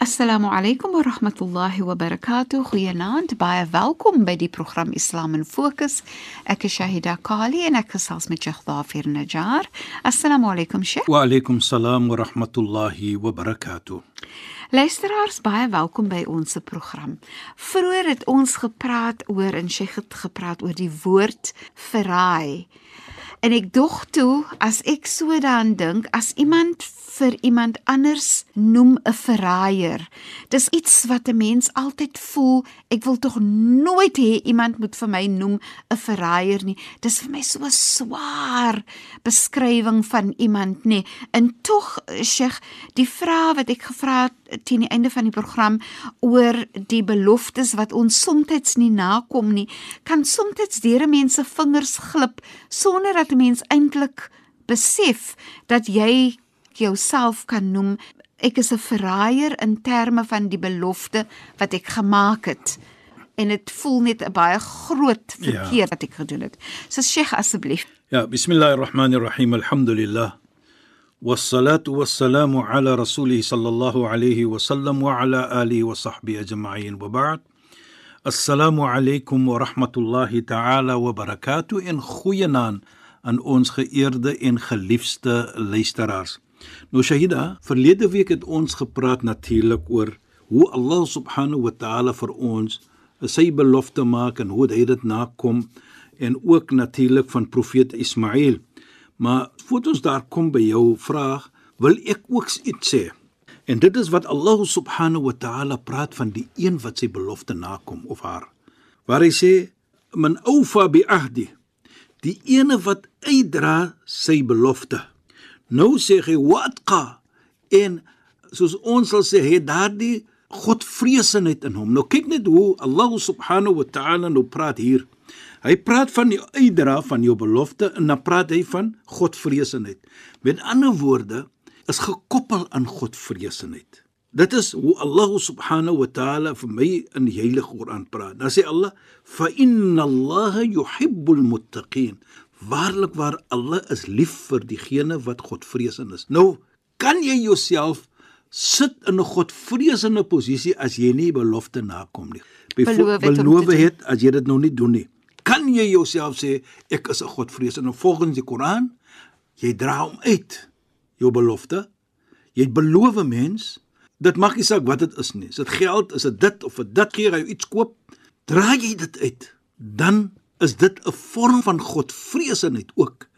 Assalamu alaykum wa rahmatullahi wa barakatuh. Goeienaand, baie welkom by die program Islam in Fokus. Ek is Shahida Kali en ek gesels met Sheikh Dafir Najjar. Assalamu alaykum Sheikh. Wa alaykum salaam wa rahmatullahi wa barakatuh. Luisteraars, baie welkom by ons se program. Vroeger het ons gepraat oor en Sheikh het gepraat oor die woord verraai. En ek dog toe as ek so daaraan dink, as iemand vir iemand anders noem 'n verraaier, dis iets wat 'n mens altyd voel, ek wil tog nooit hê iemand moet vir my noem 'n verraaier nie. Dis vir my so 'n swaar beskrywing van iemand nê. En tog, Sheikh, die vraag wat ek gevra het teen die einde van die program oor die beloftes wat ons soms nie nakom nie, kan soms deur mense vingers glip sonder dat 'n mens eintlik besef dat jy jouself kan noem ek is 'n verraaier in terme van die belofte wat ek gemaak het en dit voel net 'n baie groot verkeer ja. wat ek gedoen het. So Sheikh asseblief. Ja, bismillahirrahmanirrahim. Alhamdulillah. والصلاة والسلام على رسوله صلى الله عليه وسلم وعلى آله وصحبه أجمعين وبعد السلام عليكم ورحمة الله تعالى وبركاته إن خوينان aan ons geëerde en geliefde luisteraars. Nou Shahida, verlede week het ons gepraat natuurlik oor hoe Allah subhanahu wa ta'ala vir ons sy belofte maak en hoe hy dit nakom en ook natuurlik van profeet Ismail. Maar voordat ons daar kom by jou vraag, wil ek ook iets sê. En dit is wat Allah subhanahu wa ta'ala praat van die een wat sy belofte nakom of haar. Waar hy sê: "Man awfa bi ahdi" die ene wat uitdra sy belofte. Nou sê hy watqa en soos ons sal sê hy daardie godvreesenheid in hom. Nou kyk net hoe Allah subhanahu wa ta'ala nou praat hier. Hy praat van die uitdra van jou belofte en dan praat hy van godvreesenheid. Met ander woorde is gekoppel aan godvreesenheid. Dit is hoe Allah subhanahu wa ta'ala vir my in die heilige Koran praat. Dan sê Allah: "Fa inna Allah yuhibbul muttaqin." Waarlik waar Allah is lief vir diegene wat Godvreesend is. Nou, kan jy jouself sit in 'n Godvreesende posisie as jy nie belofte nakom nie? Beloof het as jy dit nou nie doen nie. Kan jy jouself sê ek is 'n Godvreesende volgens die Koran? Jy dra hom uit jou belofte. Jy beloof 'n mens Dit maak nie saak wat dit is nie. Is dit geld, is dit dit of dit gee jy iets koop, dra jy dit uit, dan is dit 'n vorm van godvreesenheid ook.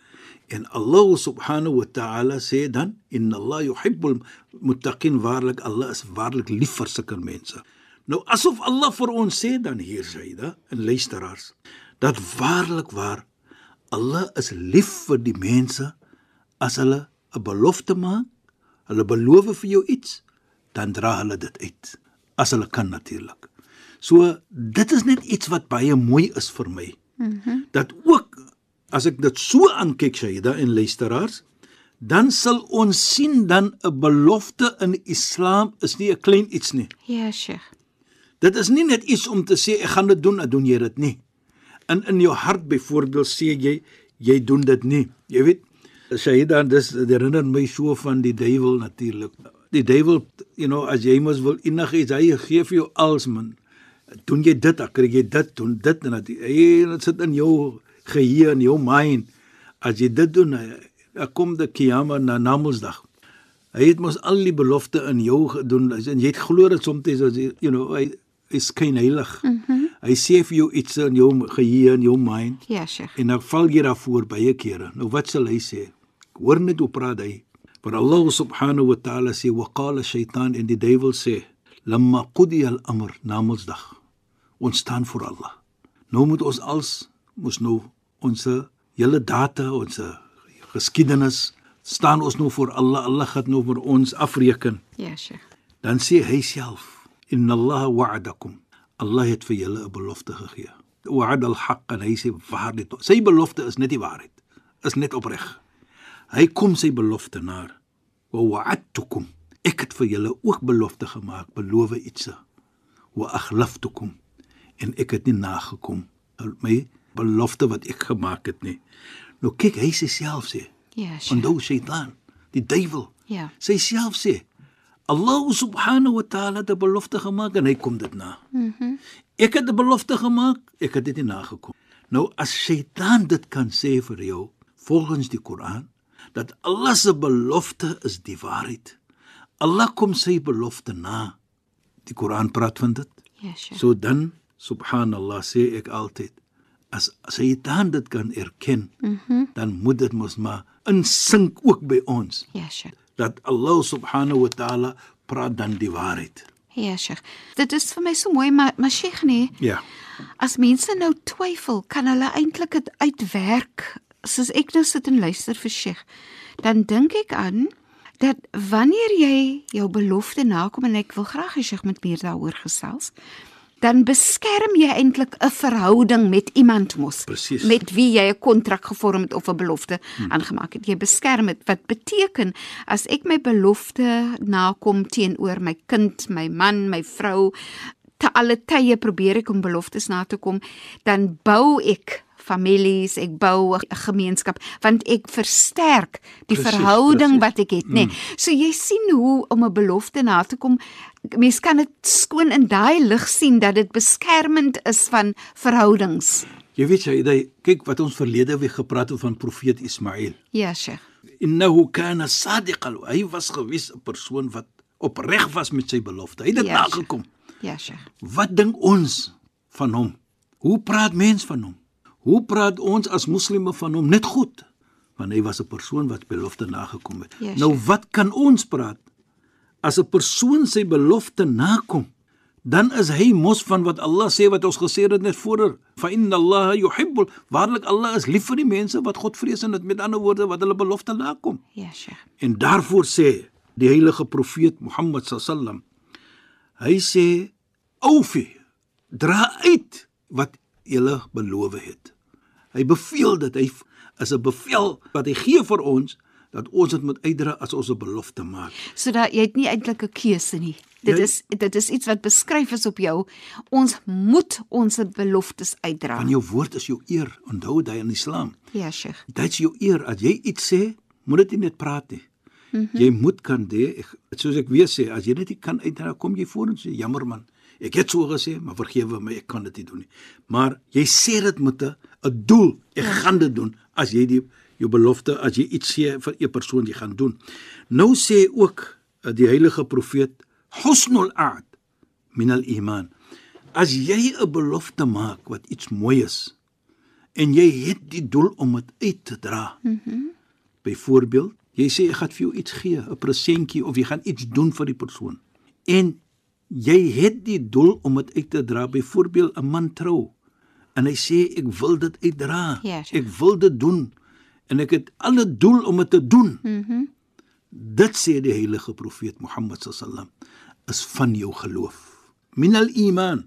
En Allah subhanahu wa ta'ala sê dan inna Allah yuhibbul muttaqin waarlik Allah is waarlik lief vir sulke mense. Nou asof Allah vir ons sê dan hier hy, en luisteraars, dat waarlik waar Allah is lief vir die mense as hulle 'n belofte maak, hulle beloof vir jou iets dan dra hulle dit uit as hulle kan natuurlik. So dit is net iets wat baie mooi is vir my. Mhm. Mm dat ook as ek dit so aankyk Shaida en luisteraars, dan sal ons sien dan 'n belofte in Islam is nie 'n klein iets nie. Ja, Sheikh. Dit is nie net iets om te sê ek gaan dit doen, dan doen jy dit nie. In in jou hart byvoorbeeld sê jy jy doen dit nie. Jy weet Shaida, dis herinner my so van die duiwel natuurlik die duiwel, you know, as jy mos wil enigiets, hy gee vir jou als man. Doen jy dit, dan kry jy dit, doen dit en dit. Hy dit sit in jou geheue en jou mind. As jy dit doen, dan kom die kiyama na Namedsdag. Hy het mos al die belofte in jou gedoen en jy het glo dit soms as you know, hy is geen heilig. Mm -hmm. Hy sê vir jou iets in jou geheue en jou mind. Ja, Sheikh. En dan val jy daarvoor baie kere. Nou wat sal hy sê? Hoor net hoe praat hy. Maar Allah subhanahu wa ta'ala sê waqala shaytan in die duiwel sê lamma qudiya al-amr namelsdag Ons staan voor Allah. Nou moet ons als moes nou ons hele data, ons geskiedenis staan ons nou voor Allah. Allah gaan nou vir ons afreken. Ja, Sheikh. Dan sê hy self: "Inna Allah wa'adakum." Allah het vir julle 'n belofte gegee. Wa'ada al-haqq en hy sê waarheid. Sy belofte is net die waarheid. Is net opreg. Hy kom sy belofte na. Wa wa'adtukum. Ek het vir julle ook belofte gemaak, beloof iets. Wa akhlaftukum. En ek het nie nagekom my belofte wat ek gemaak het nie. Nou kyk hy sê self sê, Ja, Sheikh. onthou Satan, die duiwel. Ja. Sy self sê Allah subhanahu wa ta'ala het 'n belofte gemaak en hy kom dit na. Mhm. Mm ek het 'n belofte gemaak, ek het dit nie nagekom. Nou as Satan dit kan sê vir jou volgens die Koran dat Allah se belofte is die waarheid. Allah kom sy belofte na. Die Koran praat van dit. Ja, Sheikh. So dan subhanallah sê ek altyd as Satan dit kan erken, mm -hmm. dan moet dit mos maar insink ook by ons Ja, Sheikh. dat Allah subhanahu wa ta'ala praat dan die waarheid. Ja, Sheikh. Dit is vir my so mooi, maar maar Sheikh nee. Ja. As mense nou twyfel, kan hulle eintlik dit uitwerk. Soos ek nou sit en luister vir Sheikh, dan dink ek aan dat wanneer jy jou belofte nakom en ek wil graag hê Sheikh moet meer daaroor gesels, dan beskerm jy eintlik 'n verhouding met iemand mos. Presies. Met wie jy 'n kontrak gevorm het of 'n belofte hmm. aangemaak het. Jy beskerm dit wat beteken as ek my belofte nakom teenoor my kind, my man, my vrou, te alle tye probeer ek om beloftes na te kom, dan bou ek families, ek bou 'n gemeenskap want ek versterk die Precies, verhouding precies. wat ek het, nê. Nee. So jy sien hoe om 'n belofte na te kom, mens kan dit skoon in daai lig sien dat dit beskermend is van verhoudings. Jy weet jy, jy kyk wat ons verlede week gepraat het van profeet Ismail. Ja, Sheikh. Innahu kana sadiqal. Hy was gewis 'n persoon wat opreg was met sy belofte. Hy het dit Ja, nagekom. Ja, Sheikh. Wat dink ons van hom? Hoe praat mens van hom? Hoe praat ons as moslime van hom? Net goed. Want hy was 'n persoon wat belofte nagekom het. Ja, nou wat kan ons praat as 'n persoon sy belofte nakom? Dan is hy mos van wat Allah sê wat ons gesê het net voorder. Fa inna Allah yuhibbul waarlik Allah is lief vir die mense wat God vrees en dit met ander woorde wat hulle belofte nakom. Ja, Sheikh. En daarvoor sê die heilige profeet Mohammed sallam hy sê oufi dra uit wat julle beloof het. Hy beveel dit hy is 'n bevel wat hy gee vir ons dat ons dit moet uitdra as ons 'n belofte maak. Sodat jy het nie eintlik 'n keuse nie. Dit Jy- is dit is iets wat beskryf is op jou. Ons moet ons beloftes uitdra. Want jou woord is jou eer. Onthou dit in Islam. Ja, Sheikh. Dit is jou eer as jy iets sê, moet dit nie net praat nie. Mm -hmm. Jy moet kan dê, soos ek weer sê, as jy dit nie kan uitdra, kom jy voor en sê jammer man. Ek het so gesê, maar vergewe my, ek kan dit nie doen nie. Maar jy sê dit met 'n 'n doel. Ek ja. gaan dit doen as jy die jou belofte as jy iets sê vir 'n persoon jy gaan doen. Nou sê ook uh, die heilige profeet husnul aad min al iman. As jy 'n belofte maak wat iets mooi is en jy het die doel om dit uit te dra. Mhm. Mm Byvoorbeeld, jy sê ek gaan vir jou iets gee, 'n presentjie of jy gaan iets doen vir die persoon. En jy het die doel om dit uit te dra, byvoorbeeld 'n man trou. En hy sê ek wil dit uitdra. Ja, ek wil dit doen en ek het alle doel om dit te doen. Mhm. Mm dit sê die heilige profeet Mohammed sallam is van jou geloof. Minal iman.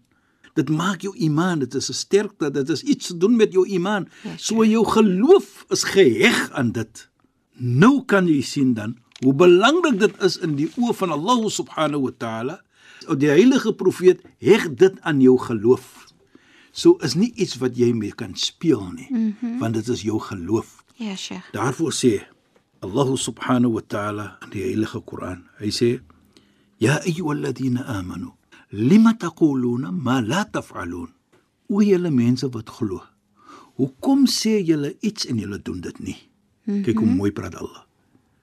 Dit maak jou iman, dit is 'n sterkte, dit is iets te doen met jou iman. Ja, so jou geloof is geheg aan dit. Nou kan jy sien dan hoe belangrik dit is in die oë van Allah subhanahu wa ta'ala. Die heilige profeet heg dit aan jou geloof. So is nie iets wat jy mee kan speel nie, mm -hmm. want dit is jou geloof. Ja, Sheikh. Daarvoor sê Allah subhanahu wa ta'ala in die heilige Koran. Hy sê: "Ya ayyuhalladhina amanu, lima taquluna ma la taf'alun?" O julle mense wat glo, hoekom sê julle iets en julle doen dit nie? Mm -hmm. Kyk hoe mooi praat Allah.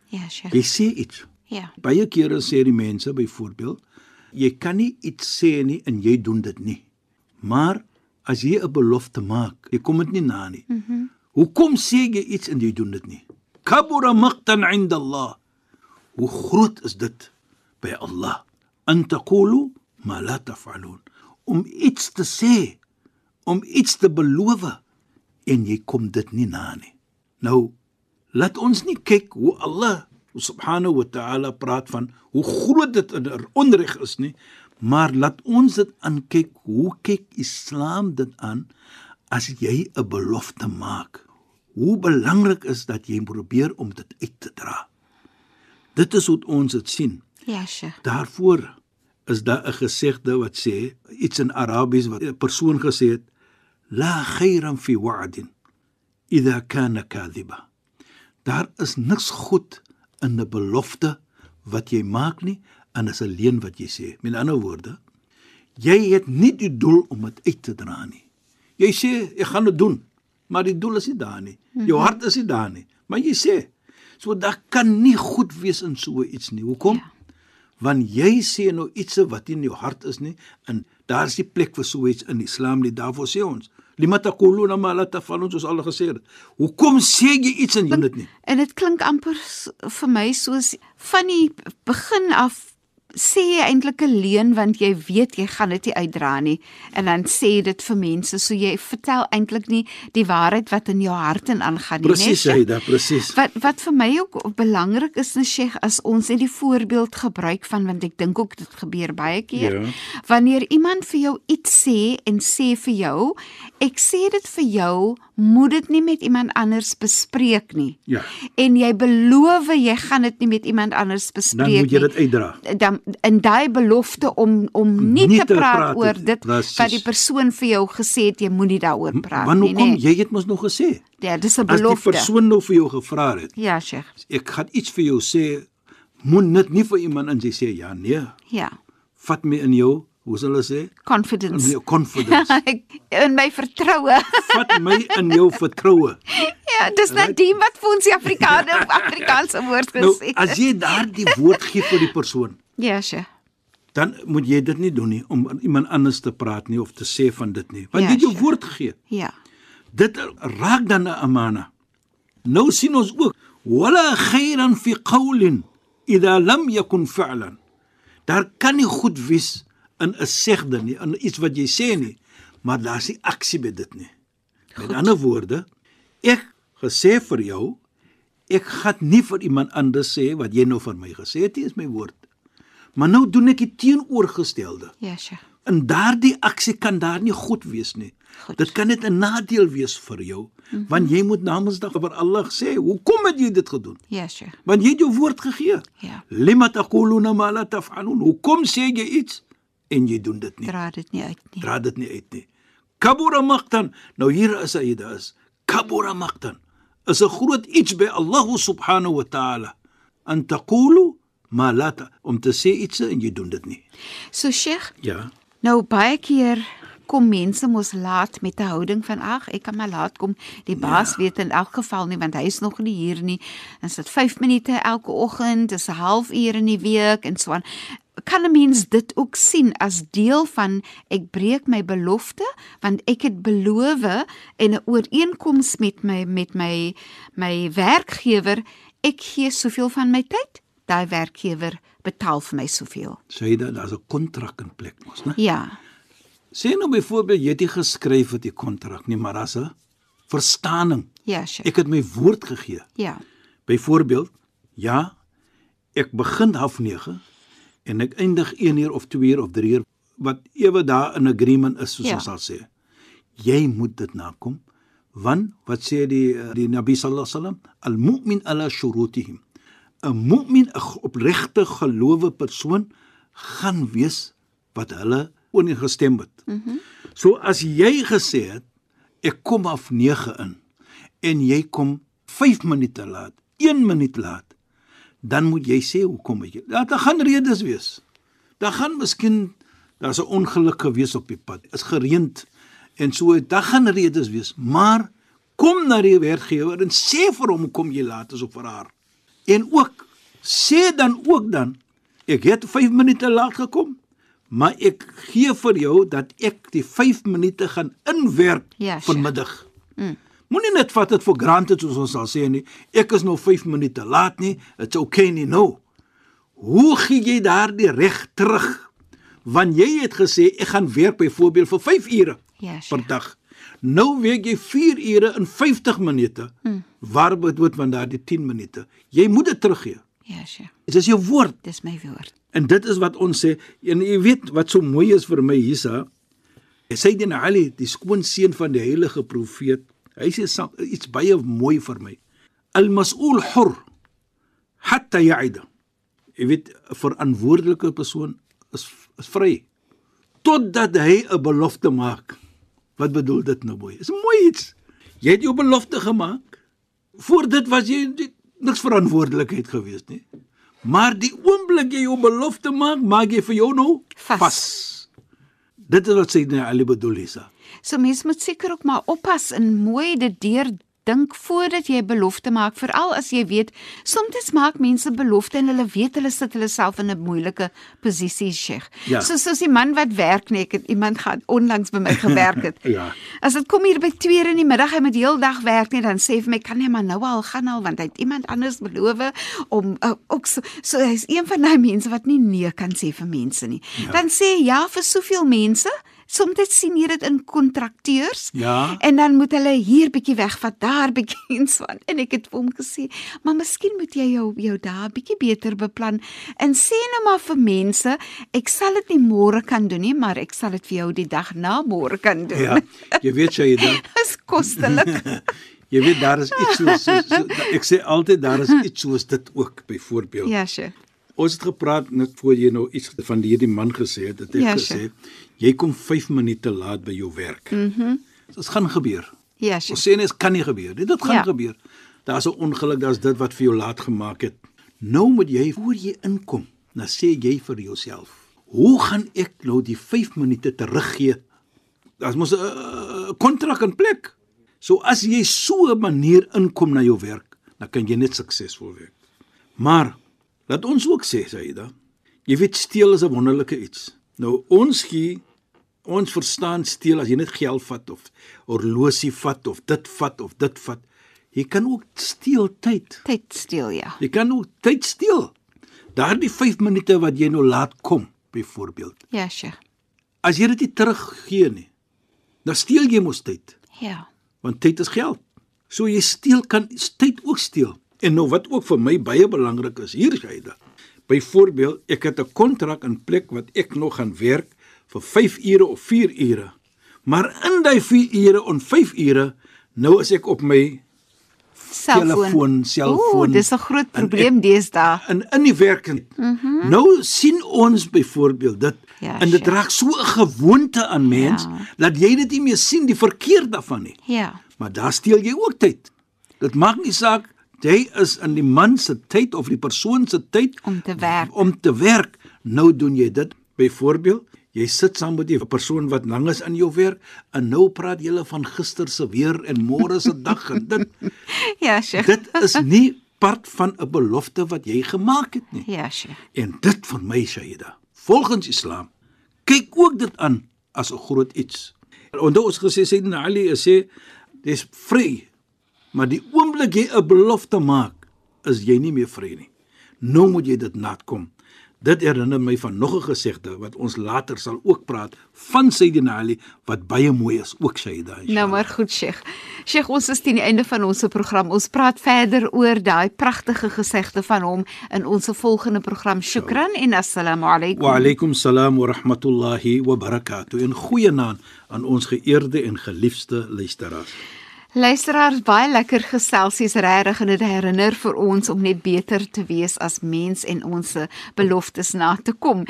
Ja, Sheikh. Jy sê iets. Ja. Baie kere sê die mense byvoorbeeld, jy kan nie iets sê nie en jy doen dit nie. Maar as jy 'n belofte maak, jy kom dit nie na nie. Mm Hoekom sê jy iets en jy doen dit nie? Kabura maqtan 'inda Allah. Hoe groot is dit by Allah? An taqulu ma la taf'alun. om iets te sê, om iets te beloof en jy kom dit nie na nie. Nou laat ons nie kyk hoe Allah subhanahu wa ta'ala praat van hoe groot dit in onreg is nie, maar laat ons dit aankyk hoe kyk Islam dit aan as jy 'n belofte maak. Hoe belangrik is dat jy probeer om dit uit te dra. Dit is hoe ons dit sien. Ja, Sheikh. Daarvoor is daar 'n gesegde wat sê iets in Arabies wat 'n persoon gesê het la khairan fi wa'din idha kana kadhiba. Daar is niks goed in 'n belofte wat jy maak nie en is 'n leuen wat jy sê. Met ander woorde, jy het nie die doel om dit uit te dra nie. Jy sê ek gaan dit doen, maar die doel is nie daar nie. Jou hart is nie daar nie, maar jy sê so daar kan nie goed wees in so iets nie. Hoekom? Ja. Want jy sê nou iets wat nie in jou hart is nie en daar is die plek vir so iets in Islam nie. Daarvoor sê ons lima taquluna ma la tafalun soos al gesê het. Hoekom sê jy iets en jy doen dit nie? En dit klink amper vir my soos van die begin af sê jy eintlik 'n leuen want jy weet jy gaan dit nie uitdra nie en dan sê jy dit vir mense so jy vertel eintlik nie die waarheid wat in jou hart en aangaan nie Presies, Sheikh? Shaida, presies. Wat wat vir my ook belangrik is, nee Sheikh, as ons net die voorbeeld gebruik van want ek dink ook dit gebeur baie keer. Ja. Wanneer iemand vir jou iets sê en sê vir jou, ek sê dit vir jou, moet dit nie met iemand anders bespreek nie. Ja. En jy beloof jy gaan dit nie met iemand anders bespreek Dan moet jy nie. dit uitdra. dan in daai belofte om om nie, Nie te te praat, praat oor dit Precies. wat die persoon vir jou gesê het jy moenie daaroor praat Want nie, hoekom nee. jy het mos nog gesê? Ja, dis 'n As die belofte. persoon nou vir jou gevra het, Ja, Sheikh. ek gaan iets vir jou sê, moet dit nie vir iemand in sê ja, nee. Ja. Vat my in jou, hoe sal hulle sê? Confidence. jou confidence. In my vertroue. Vat my in jou vertroue. ja, dis net die wat vir ons die Afrikaner Afrikaanse woord Nou, gesê as het. jy daardie woord gee vir die persoon, Ja, Sheikh. dan moet jy dit nie doen nie om iemand anders te praat nie of te sê van dit nie. Want Ja, jy het jou sure. woord gegee. Ja. Dit raak dan 'n amana. Nou sien ons ook wala khairan fi qawlin idha lam yakun fi'lan. Daar kan nie goed wees in 'n segde nie, in iets wat jy sê nie, maar daar's nie aksie by dit nie. Met ander woorde, ek gesê vir jou, ek gaan nie vir iemand anders sê wat jy nou vir my gesê het nie, is my woord. Maar nou doen ek die teenoorgestelde. Ja, Sheikh. In daardie aksie kan daar nie goed wees nie. Goed. Dit kan net 'n nadeel wees vir jou, mm -hmm. want jy moet namens dag vir Allah sê, "Hoekom het jy dit gedoen?" Ja, Sheikh. Want jy het jou woord gegee. Ja. Lima taquluna ma la taf'alun? Hoekom sê jy iets en jy doen dit nie? Dra dit nie uit nie. Dra dit nie uit nie. Kabura maqtan. Nou hier is hy daar is. Kabura maqtan. Is 'n groot iets by Allah subhanahu wa ta'ala. An taqulu ma la ta om te sê iets en jy doen dit nie. So Sheikh, Ja. nou baie keer kom mense mos laat met 'n houding van ag, ek kan maar laat kom. Die baas ja. weet in elk geval nie want hy is nog nie hier nie. Dan sit 5 minute elke oggend, dis 'n halfuur in die week en so aan. Kan 'n mens dit ook sien as deel van ek breek my belofte want ek het beloof en 'n ooreenkoms met my met my my werkgewer ek gee soveel van my tyd daai werkgewer betaal vir my soveel Sê jy dat daar's 'n kontrak in plek mos, né? ja Sê nou byvoorbeeld jy het nie geskryf vir die kontrak nie, maar as 'n verstaaning. ja sure. Ek het my woord gegee. ja Byvoorbeeld, ja, ek begin half 9 en ek eindig 1 uur of 2 uur of 3 uur wat ewe daar in agreement is soos Ja. ons sal sê. Jy moet dit nakom want wat sê die die Nabi sallallahu alaihi wasallam al-mu'min ala shurutihim 'n mu'min 'n opregte gelowe persoon gaan wees wat hulle ooreengestem het. Mm -hmm. So as jy gesê het ek kom af 9 in en jy kom 5 minute laat, 1 minuut laat, dan moet jy sê hoekom het jy. Ja, daar gaan redes wees. Daar gaan miskien daar's 'n ongeluk gewees op die pad. Is gereend en so daar gaan redes wees, maar kom na die werkgewer en sê vir hom kom jy laat is of vir haar. En ook sê dan ook dan ek het 5 minute laat gekom, maar ek gee vir jou dat ek die 5 minute gaan inwerk Ja, sure. vanmiddag. Mm. Moenie net vat dit vir granted soos ons sal sê nie. Ek is nou 5 minute laat nie. Dit's okay nie nou. Hoe gee jy daardie reg terug Want jy het gesê ek gaan werk byvoorbeeld vir 5 ure Ja, per dag. Nou werk jy 4 ure in 50 minute. Hmm. Waar bedoel van daardie 10 minute? Jy moet dit teruggee. Ja, Sheikh. Dit is jou woord. Dis my woord. En dit is wat ons sê. En jy weet wat so mooi is vir my hiersa. Sayyidina Ali, die skoonseun van die heilige profeet, hy sê iets baie mooi vir my. Al-mas'ul hur hatta ya'ida. Jy weet 'n verantwoordelike persoon is is vry totdat hy 'n belofte maak. Wat bedoel dit nou mooi? Is mooi iets. Jy het jou belofte gemaak. Voor dit was jy nie- niks verantwoordelikheid gewees nie. Maar die oomblik jy jou belofte maak, maak jy vir jou nou Vas. vas. Dit is wat sê nee Ali bedoel Lisa. So mens moet seker ook maar oppas en mooi dit deurdink voordat jy 'n belofte maak, veral as jy weet soms maak mense belofte en hulle weet hulle sit hulle self in 'n moeilike posisie, Sheikh. Ja. So soos die man wat werk nee, ek het iemand gehad onlangs by my gewerk het. Ja. As dit kom hier by 2 in die middag, hy moet heel dag werk net dan sê hy vir my kan jy maar nou al gaan al want hy het iemand anders beloof om uh, ook so so hy's een van daai mense wat nie nee kan sê vir mense nie. Ja. Dan sê hy ja vir soveel mense. Soms sien jy dit in kontrakteurs Ja. en dan moet hulle hier bietjie wegvat, daar bietjie en so aan. En ek het vir hom gesê, "Maar miskien moet jy jou jou dae bietjie beter beplan en sê nou maar vir mense, ek sal dit nie môre kan doen nie, maar ek sal dit vir jou die dag na môre kan doen." Ja. Jy weet jy dan Dis kostelik. jy weet daar is iets soos so, so, ek sê altyd daar is iets soos dit ook byvoorbeeld. ja, sure. Ons het gepraat net voor jy nou iets van hierdie man gesê het, het ek Ja, gesê sure. Jy kom 5 minute laat by jou werk. Mhm. Mm dit gaan gebeur. Ja, Ons sure. sê net kan nie gebeur nie. Dit gaan Ja. gebeur. Daar's 'n ongeluk, daar's dit wat vir jou laat gemaak het. Nou moet jy voor jy inkom, dan sê jy vir jouself, hoe gaan ek nou die 5 minute teruggee? Daar's mos 'n uh, kontrak in plek. So as jy so 'n manier inkom na jou werk, dan kan jy net suksesvol wees. Maar laat ons ook sê, Saida, jy weet steel is 'n wonderlike iets. Nou ons gee ons verstaan steel as jy net geld vat of horlosie vat of dit vat of dit vat. Jy kan ook steel tyd. Tyd steel ja. Jy kan ook tyd steel. Daardie 5 minute wat jy nou laat kom, byvoorbeeld. Ja, sure. As jy dit nie teruggee nie, dan steel jy mos tyd, Ja. want tyd is geld. So jy steel kan tyd ook steel. En nou wat ook vir my baie belangrik is, hier is hy da. Byvoorbeeld, ek het 'n kontrak in plek wat ek nog gaan werk vir 5 ure of 4 ure. Maar in daai 4 ure en 5 ure, nou is ek op my telefoon, selfoon. Ooh, dis 'n groot probleem deesdae. in in die werk. Mm -hmm. Nou sien ons byvoorbeeld dit Ja, en dit sure. raak so 'n gewoonte aan mens Ja. dat jy dit nie meer sien die verkeer daarvan nie. Ja. Maar daar steel jy ook tyd. Dit maak nie saak jy is in die man se tyd of die persoon se tyd Om te werk. Om te werk. Nou doen jy dit byvoorbeeld Jy sit saam met 'n persoon wat lank is in jou werk en nou praat julle van gister se weer en môre se dag en dit Ja, sure. dit is nie part van 'n belofte wat jy gemaak het nie. Ja, sure. En dit vir my Shaida, volgens Islam, kyk ook dit aan as 'n groot iets. Onthou ons gesê Sayyidina Ali sê dis vry, maar die oomblik jy 'n belofte maak, is jy nie meer vry nie. Nou moet jy dit nakom. Dit herinner my van nog 'n gesegde wat ons later sal ook praat van Sayyidina Ali wat baie mooi is, ook Shaida. Nou maar goed, Sheikh. Sheikh, ons is teen die einde van ons program. Ons praat verder oor daai pragtige gesegde van hom in ons volgende program. Shukran en assalamu alaykum. Wa alaykum salaam wa rahmatullahi wa barakatuh. En goeie naam aan ons geëerde en geliefde luisteraars. Luisteraars, baie lekker geselsies regtig en dit herinner vir ons om net beter te wees as mens en ons beloftes na te kom.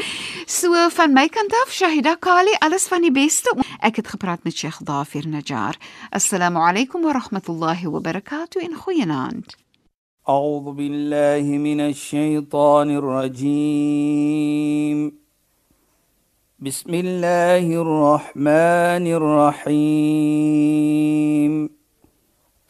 So van my kant af, Shahida Kali, alles van die beste. Ek het gepraat met Sheikh Dafir Najjar. Assalamu alaykum wa rahmatullahi wa barakatuh en goeienaand. أعوذ بالله من الشيطان الرجيم بسم الله الرحمن الرحيم